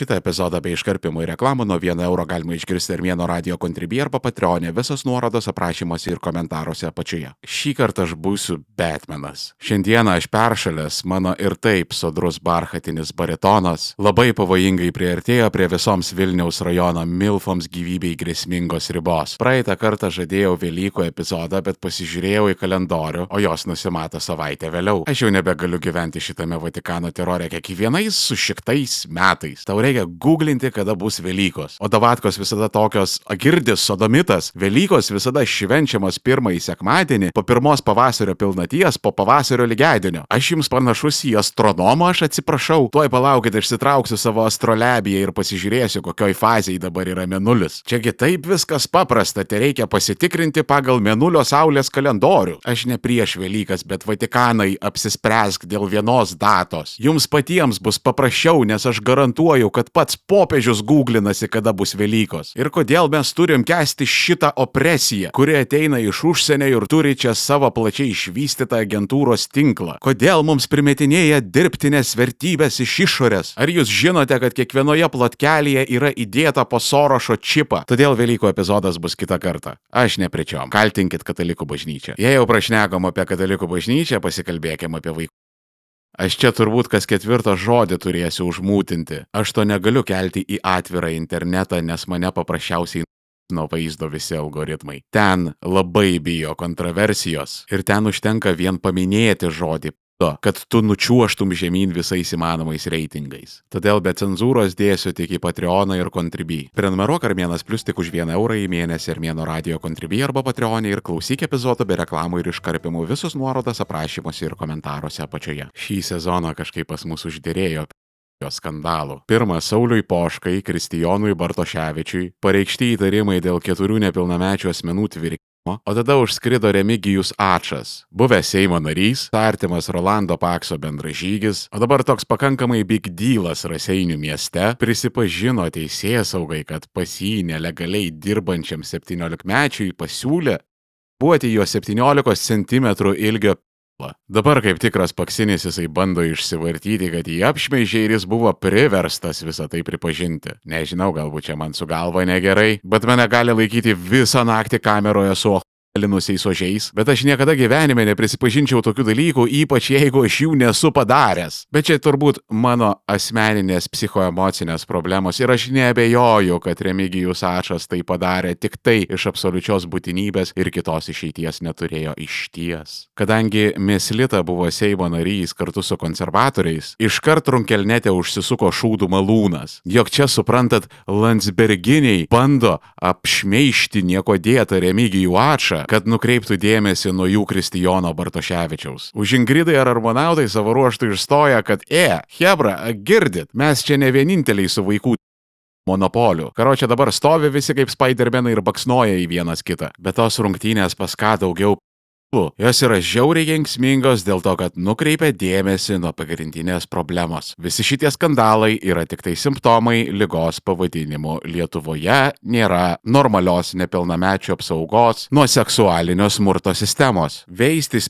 Šitą epizodą bei iškarpimų ir reklamų nuo 1 euro galima išgirsti ir vieno radio kontribį arba patreonė, visos nuorodos aprašymuose ir komentaruose apačioje. Šį kartą aš būsiu Batmanas. Šiandieną aš peršalęs, mano ir taip sodrus barchatinis baritonas labai pavojingai priartėjo prie visoms Vilniaus rajono Milfoms gyvybei grėsmingos ribos. Praeitą kartą žadėjau Velykų epizodą, bet pasižiūrėjau į kalendorių, o jos nusimato savaitę vėliau. Aš jau nebegaliu gyventi šitame Vatikano terore kiekvienais sušiktais metais. Tau reikia googlinti, kada bus Velykos. O davatkos visada tokios agirdis, sodomitas. Velykos visada švenčiamas pirmąjį sekmadienį, po pirmos pavasario pilnaties, po pavasario lygiadienio. Aš jums panašus į astronomą, aš atsiprašau. Tuoj palaukit, išsitrauksiu savo astrolebiją ir pasižiūrėsiu, kokioj fazėje dabar yra menulis. Čiagi taip viskas paprasta, tai reikia pasitikrinti pagal menulio saulės kalendorių. Aš ne prieš Velykas, bet Vatikanai apsispręsk dėl vienos datos. Jums patiems bus paprasčiau, nes aš garantuoju, kad pats popiežius googlinasi, kada bus Velykos. Ir kodėl mes turim kesti šitą opresiją, kuri ateina iš užsienio ir turi čia savo plačiai išvystytą agentūros tinklą. Kodėl mums primetinėja dirbtinės vertybės iš išorės? Ar jūs žinote, kad kiekvienoje plotkelėje yra įdėta po Sorošo čipą? Todėl Velykų epizodas bus kitą kartą. Aš nepričiom. Kaltinkit katalikų bažnyčią. Jei jau prašnekom apie katalikų bažnyčią, pasikalbėkime apie vaikų. Aš čia turbūt kas ketvirtą žodį turėsiu užmūtinti. Aš to negaliu kelti į atvirą internetą, nes mane paprasčiausiai nuo vaizdo visi algoritmai. Ten labai bijo kontroversijos ir ten užtenka vien paminėti žodį to, kad tu nučiuoštum žemyn visais įmanomais reitingais. Todėl be cenzūros dėsiu tik į Patreoną ir Contribui. Prenumeruok Armėnas Plus tik už 1 eurą į mėnesį Armėno radio Contribui arba Patreonė ir klausyk epizodų be reklamų ir iškarpimų visus nuorodas aprašymuose ir komentaruose apačioje. Šį sezoną kažkaip pas mus uždėrėjo jo skandalų. Pirmą Sauliui Poškai, Kristijonui Bartoševičiui pareikšti įtarimai dėl keturių nepilnamečių asmenų tvirkimo, o tada užskrido Remigijus Ačas, buvęs Seimo narys, artimas Rolando Pakso bendražygis, o dabar toks pakankamai big dealas Raseinių mieste, prisipažino teisėjas saugai, kad pas jį nelegaliai dirbančiam 17-mečiui pasiūlė buoti jo 17 cm ilgio Dabar kaip tikras paksinis jisai bando išsivartyti, kad jį apšmeižė ir jis buvo priverstas visą tai pripažinti. Nežinau, galbūt čia man su galva negerai, bet mane gali laikyti visą naktį kameroje su linusiais ožiais, bet aš niekada gyvenime neprisipažinčiau tokių dalykų, ypač jeigu aš jų nesu padaręs. Bet čia turbūt mano asmeninės psichoemocinės problemos ir aš nebejoju, kad Remigijus Ačas tai padarė tik tai iš absoliučios būtinybės ir kitos išeities neturėjo išties. Kadangi Mislita buvo Seimo narys kartu su konservatoriais, iškart runkelnete užsisuko šūdų malūnas. Jok čia suprantat, Landsberginiai bando apšmeišti nieko dėtą Remigijų Ačą kad nukreiptų dėmesį nuo jų Kristijono Bartoševičiaus. Už Ingridai ar Armonautai savo ruoštų išstoja, kad, e, Hebra, girdit, mes čia ne vieninteliai su vaikų monopoliu. Karočią dabar stovi visi kaip Spider-Manai ir baksnoja į vienas kitą. Bet tos rungtynės pas ką daugiau Jos yra žiauriai kenksmingos dėl to, kad nukreipia dėmesį nuo pagrindinės problemos. Visi šitie skandalai yra tik tai simptomai lygos pavadinimu. Lietuvoje nėra normalios nepilnamečių apsaugos nuo seksualinio smurto sistemos. Veistis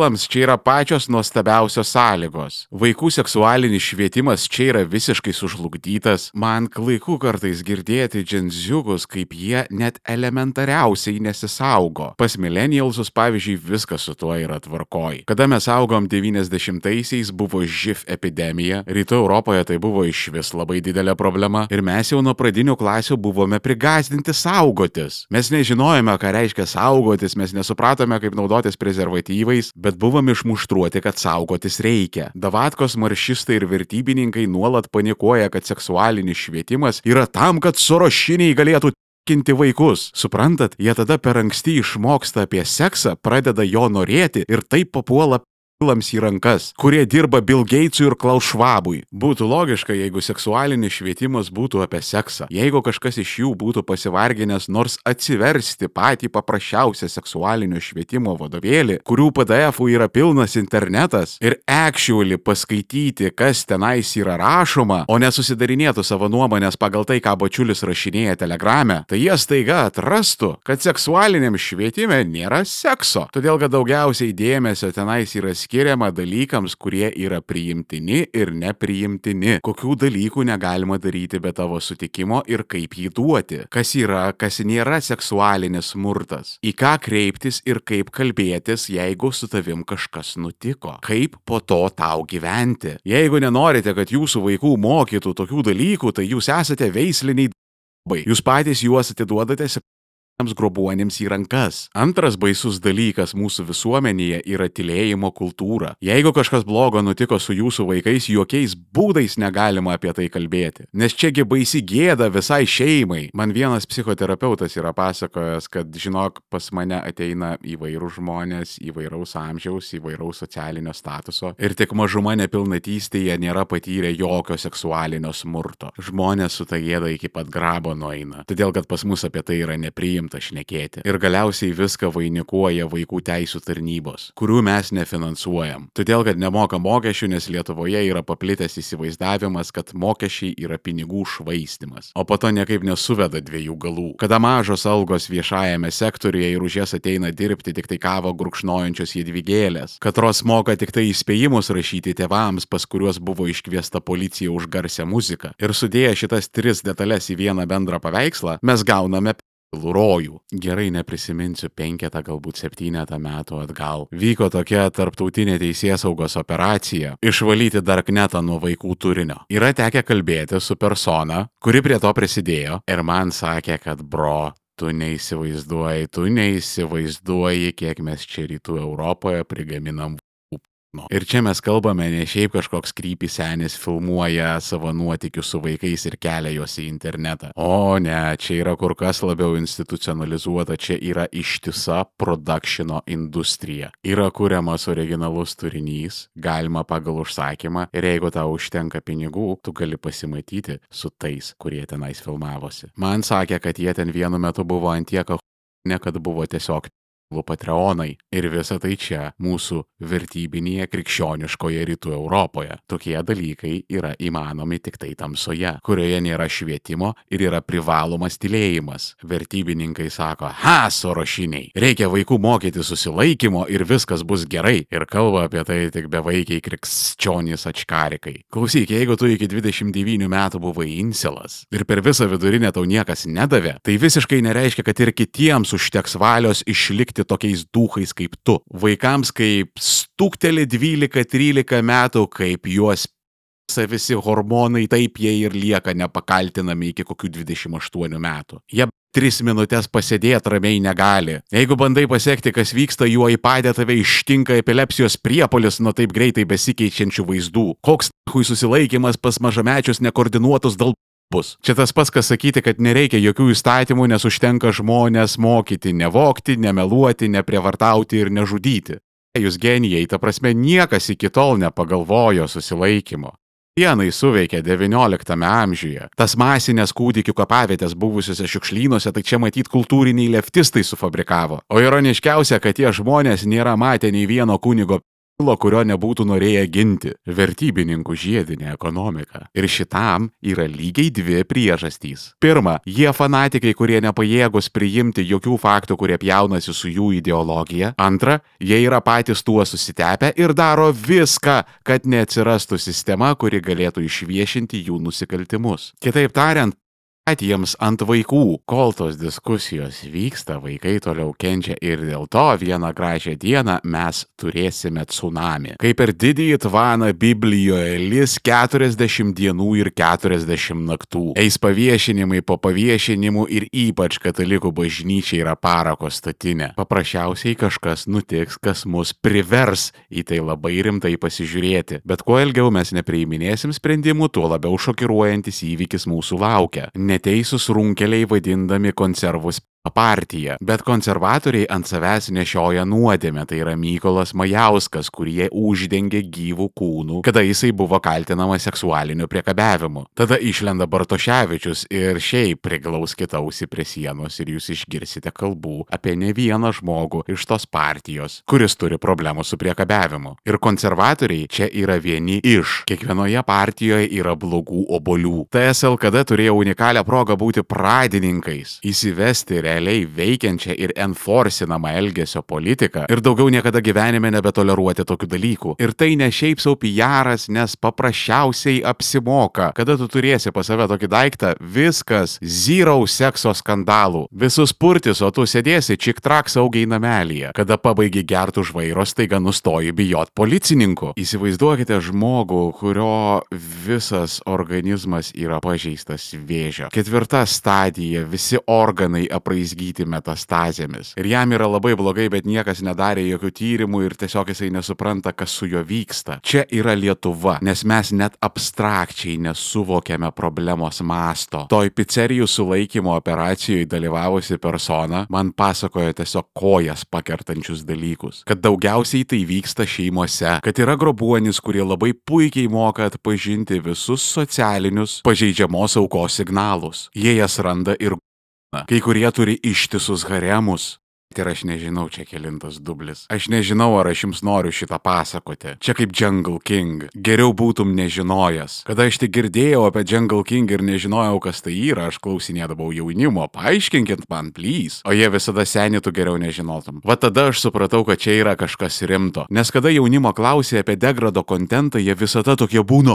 Mokyklams čia yra pačios nuostabiausios sąlygos. Vaikų seksualinis švietimas čia yra visiškai sužlugdytas. Man klaiku kartais girdėti dženziukus, kaip jie net elementariausiai nesisaugo. Pas millennialsus, pavyzdžiui, viskas su tuo yra tvarkoj. Kada mes augom 90-aisiais, buvo živ epidemija, rytų Europoje tai buvo iš vis labai didelė problema ir mes jau nuo pradinių klasių buvome prigazdinti saugotis. Mes nežinojome, ką reiškia saugotis, mes nesupratome, kaip naudotis prezervatyvais, bet buvom išmuštruoti, kad saugotis reikia. Davatkos maršistai ir vertybininkai nuolat panikuoja, kad seksualinis švietimas yra tam, kad sorošiniai galėtų kinti vaikus. Suprantat, jie tada per anksti išmoksta apie seksą, pradeda jo norėti ir taip papuola lams į rankas, kurie dirba Bill Gatesui ir Klaus Schwabui. Būtų logiška, jeigu seksualinis švietimas būtų apie seksą, jeigu kažkas iš jų būtų pasivarginęs nors atsiversti patį paprasčiausią seksualinio švietimo vadovėlį, kurių PDF-ų yra pilnas internetas ir actually paskaityti, kas tenais yra rašoma, o nesusidarinėtų savo nuomonės pagal tai, ką bačiulis rašinėja telegrame, tai jie staiga atrastų, kad seksualiniam švietime nėra sekso, todėl kad daugiausiai dėmesio tenais yra skiriama skiriama dalykams, kurie yra priimtini ir nepriimtini. Kokių dalykų negalima daryti be tavo sutikimo ir kaip jį duoti. Kas yra, kas nėra seksualinis smurtas. Į ką kreiptis ir kaip kalbėtis, jeigu su tavim kažkas nutiko. Kaip po to tau gyventi. Jeigu nenorite, kad jūsų vaikų mokytų tokių dalykų, tai jūs esate veisliniai. Jūs patys juos atiduodate grobuonėms į rankas. Antras baisus dalykas mūsų visuomenėje yra tylėjimo kultūra. Jeigu kažkas blogo nutiko su jūsų vaikais, jokiais būdais negalima apie tai kalbėti. Nes čiagi baisi gėda visai šeimai. Man vienas psichoterapeutas yra pasakojęs, kad žinok, pas mane ateina įvairūs žmonės, įvairaus amžiaus, įvairaus socialinio statuso ir tik mažuma nepilnatystėje nėra patyrę jokio seksualinio smurto. Žmonės su ta gėda iki pat grabo nueina. Todėl, kad pas mus apie tai yra nepriimta rimta šnekėti. Ir galiausiai viską vainikuoja vaikų teisų tarnybos, kurių mes nefinansuojam. Todėl, kad nemoka mokesčių, nes Lietuvoje yra paplitęs įsivaizdavimas, kad mokesčiai yra pinigų švaistimas. O po to niekaip nesuveda dviejų galų. Kada mažos algos viešajame sektoriuje ir už jas ateina dirbti tik tai kavo gurkšnojančios jėdvigėlės, katros moka tik tai įspėjimus rašyti tėvams, pas kuriuos buvo iškviesta policija už garsią muziką. Ir sudėję šitas tris detalės į vieną bendrą paveikslą, mes gauname rojų. Gerai neprisiminsiu penketą, galbūt septynetą metų atgal. Vyko tokia tarptautinė teisės saugos operacija - išvalyti darknetą nuo vaikų turinio. Yra tekę kalbėti su persona, kuri prie to prisidėjo ir man sakė, kad bro, tu neįsivaizduoji, tu neįsivaizduoji, kiek mes čia rytų Europoje prigaminam Nu. Ir čia mes kalbame ne šiaip kažkoks krypį senis filmuoja savo nuotikius su vaikais ir kelia juos į internetą. O ne, čia yra kur kas labiau institucionalizuota, čia yra ištisa produkšino industrija. Yra kuriamas originalus turinys, galima pagal užsakymą ir jeigu tau užtenka pinigų, tu gali pasimatyti su tais, kurie tenais filmavosi. Man sakė, kad jie ten vienu metu buvo antiek, ne kad buvo tiesiog patreonai ir visa tai čia mūsų vertybinėje krikščioniškoje rytų Europoje. Tokie dalykai yra įmanomi tik tai tamsoje, kurioje nėra švietimo ir yra privalomas tylėjimas. Vertybininkai sako, ha, sorošiniai, reikia vaikų mokyti susilaikymo ir viskas bus gerai. Ir kalba apie tai tik bevaikiai krikščionys ačkarikai. Klausyk, jeigu tu iki 29 metų buvai inselas ir per visą vidurinę tau niekas nedavė, tai visiškai nereiškia, kad ir kitiems užteks valios išlikti būti tokiais duhais kaip tu. Vaikams kaip stukteli 12-13 metų, kaip juos visi hormonai, taip jie ir lieka nepakaltinami iki kokių 28 metų. Jie tris minutės pasėdėti ramiai negali. Jeigu bandai pasiekti, kas vyksta, juo įpadė tave ištinka epilepsijos priepolis nuo taip greitai besikeičiančių vaizdų. Koks hui susilaikimas pas mažamečius nekoordinuotus dėl bus. Čia tas pats, kas sakyti, kad nereikia jokių įstatymų, nes užtenka žmonės mokyti nevokti, nemeluoti, neprievartauti ir nežudyti. Jūs genijai, ta prasme, niekas iki tol nepagalvojo susilaikymo. Vienai suveikė XIX amžiuje. Tas masinės kūdikių kapavietės buvusiuose šiukšlynuose, tai čia matyt kultūriniai leftistai sufabrikavo. O ironiškiausia, kad tie žmonės nėra matę nei vieno kunigo kurio nebūtų norėję ginti - vertybininkų žiedinė ekonomika. Ir šitam yra lygiai dvi priežastys. Pirma, jie fanatikai, kurie nepajėgus priimti jokių faktų, kurie pjaunasi su jų ideologija. Antra, jie yra patys tuo susitepę ir daro viską, kad neatsirastų sistema, kuri galėtų išviešinti jų nusikaltimus. Kitaip tariant, jiems ant vaikų. Kol tos diskusijos vyksta, vaikai toliau kenčia ir dėl to vieną gražią dieną mes turėsime tsunami. Kaip per didįjį tvaną Biblijoje lis 40 dienų ir 40 naktų. Eis paviešinimai po paviešinimų ir ypač katalikų bažnyčia yra parako statinė. Paprasčiausiai kažkas nutiks, kas mus privers į tai labai rimtai pasižiūrėti. Bet kuo ilgiau mes nepriiminėsim sprendimų, tuo labiau šokiruojantis įvykis mūsų laukia. Ne neteisūs runkeliai vadindami konservus partija. Bet konservatoriai ant savęs nešioja nuodėmę, tai yra Mykolas Majauskas, kurie uždengė gyvų kūnų, kada jisai buvo kaltinamas seksualiniu priekabiavimu. Tada išlenda Bartoševičius ir šiaip priglaus kitausi prie sienos ir jūs išgirsite kalbų apie ne vieną žmogų iš tos partijos, kuris turi problemų su priekabiavimu. Ir konservatoriai čia yra vieni iš. Kiekvienoje partijoje yra blogų obolių. TSLKD turėjo unikalią progą būti pradininkais, įsivesti realiai veikiančią ir enforcinamą elgesio politiką ir daugiau niekada gyvenime nebetoleruoti tokių dalykų. Ir tai ne šiaip sau pijaras, nes paprasčiausiai apsimoka. Kada tu turėsi pas save tokį daiktą, viskas, zero sekso skandalų. Visus purtis, o tu sėdėsi čik trak saugiai namelyje. Kada pabaigi gertų žvairo, staiga nustoji bijot policininkų. Įsivaizduokite žmogų, kurio visas organizmas yra pažeistas vėžio. Ketvirta stadija, visi organai apraizgyti metastazėmis. Ir jam yra labai blogai, bet niekas nedarė jokių tyrimų ir tiesiog jisai nesupranta, kas su juo vyksta. Čia yra Lietuva, nes mes net abstrakčiai nesuvokiame problemos masto. Toj pizzerijų sulaikymo operacijoje dalyvavusi persona man pasakojo tiesiog kojas pakertančius dalykus. Kad daugiausiai tai vyksta šeimose, kad yra grobuonis, kurie labai puikiai moka atpažinti visus socialinius pažeidžiamos aukos signalus. Jie jas randa ir Kai kurie turi ištisus haremus. Ir aš nežinau, čia kelintas dublis. Aš nežinau, ar aš jums noriu šitą pasakoti. Čia kaip Jungle King. Geriau būtum nežinojęs. Kada aš tik girdėjau apie Jungle King ir nežinojau, kas tai yra, aš klausinėdavau jaunimo, paaiškinkit man, please. O jie visada seniai tu geriau nežinotum. Va tada aš supratau, kad čia yra kažkas rimto. Nes kada jaunimo klausė apie degrado kontentą, jie visada tokie būna,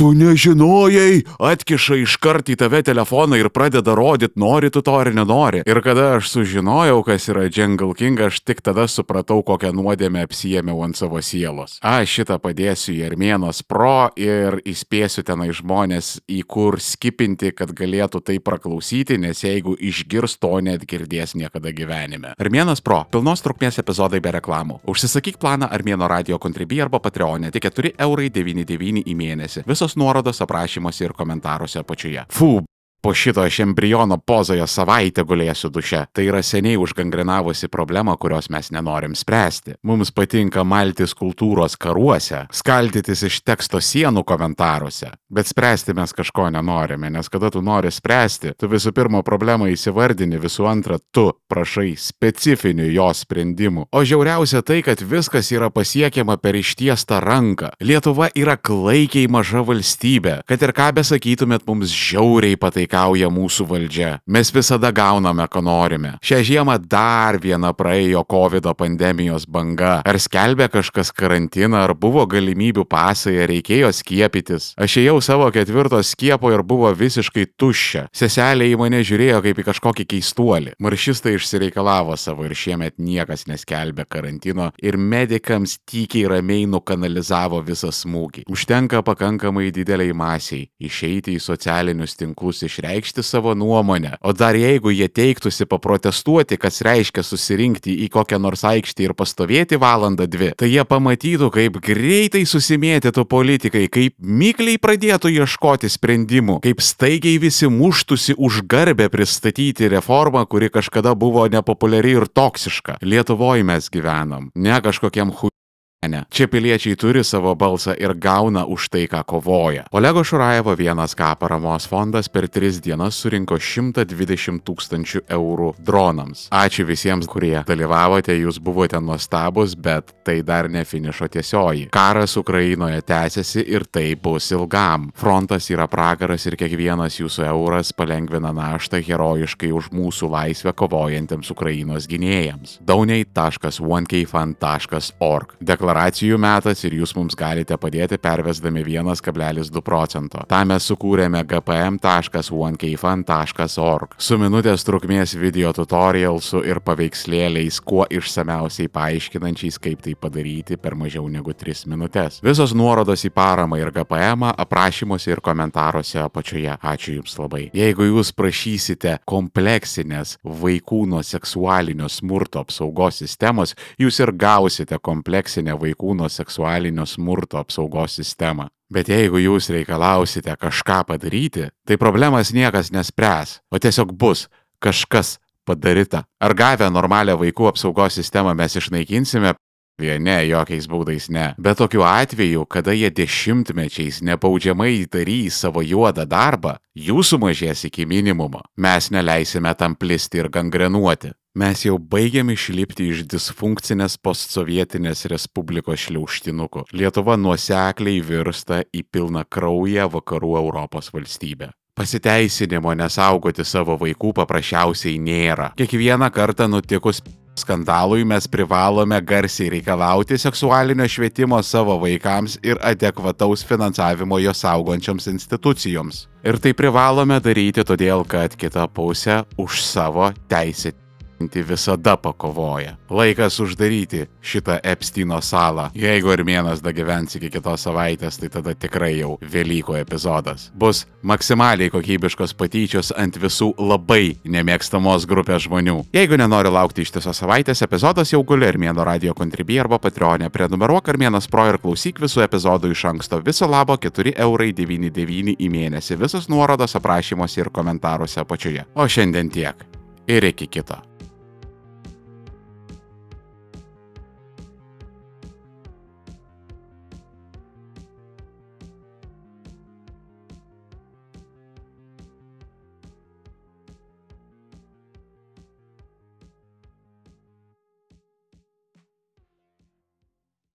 tu nežinojai, atkiša iškart į tave telefoną ir pradeda rodyti, nori tu to ar nenori. Ir kada aš sužinojau, kas yra Jungle King, aš tik tada supratau, kokią nuodėmę apsijėmiau ant savo sielos. Aš šitą padėsiu į Armėnos Pro ir įspėsiu tenai žmonės, į kur skipinti, kad galėtų tai praklausyti, nes jeigu išgirs to net girdės niekada gyvenime. Armėnas Pro - pilnos trukmės epizodai be reklamų. Užsisakyk planą Armėno radio kontribį arba Patreonė tik 4,99 į mėnesį. Visos nuorodos aprašymuose ir komentaruose apačioje. Fū, Po šito aš embriono pozoje savaitę gulėsiu duše. Tai yra seniai užgangrinavusi problema, kurios mes nenorim spręsti. Mums patinka maltis kultūros karuose, skaldytis iš teksto sienų komentaruose. Bet spręsti mes kažko nenorime, nes kada tu nori spręsti, tu visų pirma problemą įsivardini, visų antra, tu prašai specifinių jo sprendimų. O žiauriausia tai, kad viskas yra pasiekiama per ištiestą ranką. Lietuva yra klaikiai maža valstybė. Kad ir ką besakytumėt, mums žiauriai patai pataikauja mūsų valdžia. Mes visada gauname, ko norime. Šią žiemą dar viena praėjo COVID pandemijos banga. Ar skelbė kažkas karantiną, ar buvo galimybių pasai, ar reikėjo skiepytis. Aš ėjau savo ketvirto skiepo ir buvo visiškai tuščia. Seselė į mane žiūrėjo kaip į kažkokį keistuolį. Maršistai išsireikalavo savo ir šiemet niekas neskelbė karantino ir medikams tykiai ramiai nukanalizavo visą smūgį. Užtenka pakankamai dideliai masiai išeiti į socialinius tinklus iš išreikšti savo nuomonę. O dar jeigu jie teiktųsi paprotestuoti, kas reiškia susirinkti į kokią nors aikštę ir pastovėti valandą dvi, tai jie pamatytų, kaip greitai susimėtytų politikai, kaip mikliai pradėtų ieškoti sprendimų, kaip staigiai visi muštųsi už garbę pristatyti reformą, kuri kažkada buvo nepopuliari ir toksiška. Lietuvoje mes gyvenam, ne kažkokiam hu Ne. Čia piliečiai turi savo balsą ir gauna už tai, ką kovoja. Olego Šuraevo vienas K paramos fondas per tris dienas surinko 120 tūkstančių eurų dronams. Ačiū visiems, kurie dalyvavote, jūs buvote nuostabus, bet tai dar ne finišo tiesioji. Karas Ukrainoje tęsiasi ir tai bus ilgam. Frontas yra pragaras ir kiekvienas jūsų euras palengvina naštą herojiškai už mūsų laisvę kovojantiems Ukrainos gynėjams. dauniai.1kfan.org. Deklaracijų metas ir jūs mums galite padėti pervesdami 1,2 procento. Tam mes sukūrėme gpm.1kfan.org su minutės trukmės video tutorialsu ir paveikslėliais, kuo išsameusiai paaiškinančiais, kaip tai padaryti per mažiau negu 3 minutės. Visos nuorodos į paramą ir gpm aprašymuose ir komentaruose apačioje. Ačiū Jums labai. Jeigu Jūs prašysite kompleksinės vaikų nuo seksualinio smurto apsaugos sistemos, Jūs ir gausite kompleksinę vaikų nuo seksualinio smurto apsaugos sistemą. Bet jeigu jūs reikalausite kažką padaryti, tai problemas niekas nespręs, o tiesiog bus kažkas padaryta. Ar gavę normalią vaikų apsaugos sistemą mes išnaikinsime? Ne, jokiais būdais ne. Bet tokiu atveju, kada jie dešimtmečiais nebaudžiamai darys savo juodą darbą, jų sumažės iki minimumo. Mes neleisime tam plisti ir gangrenuoti. Mes jau baigiam išlipti iš disfunkcinės postsovietinės respublikos šliauštinukų. Lietuva nuosekliai virsta į pilną kraują vakarų Europos valstybę. Pasiteisinimo nesaugoti savo vaikų paprasčiausiai nėra. Kiekvieną kartą nutikus skandalui mes privalome garsiai reikalauti seksualinio švietimo savo vaikams ir adekvataus finansavimo jo saugančioms institucijoms. Ir tai privalome daryti todėl, kad kita pusė už savo teisę visada pakovoja. Laikas uždaryti šitą Epsteino salą. Jeigu Armėnas dagyvens iki kitos savaitės, tai tada tikrai jau Velykų epizodas. Bus maksimaliai kokybiškos patyčios ant visų labai nemėgstamos grupės žmonių. Jeigu nenori laukti ištisos savaitės, epizodas jau guli Armėno radio kontribį arba Patreonė. Prenumeruok Armėnas Pro ir klausyk visų epizodų iš anksto. Viso labo 4,99 eurai į mėnesį. Visos nuorodos aprašymuose ir komentaruose apačioje. O šiandien tiek. Ir iki kito.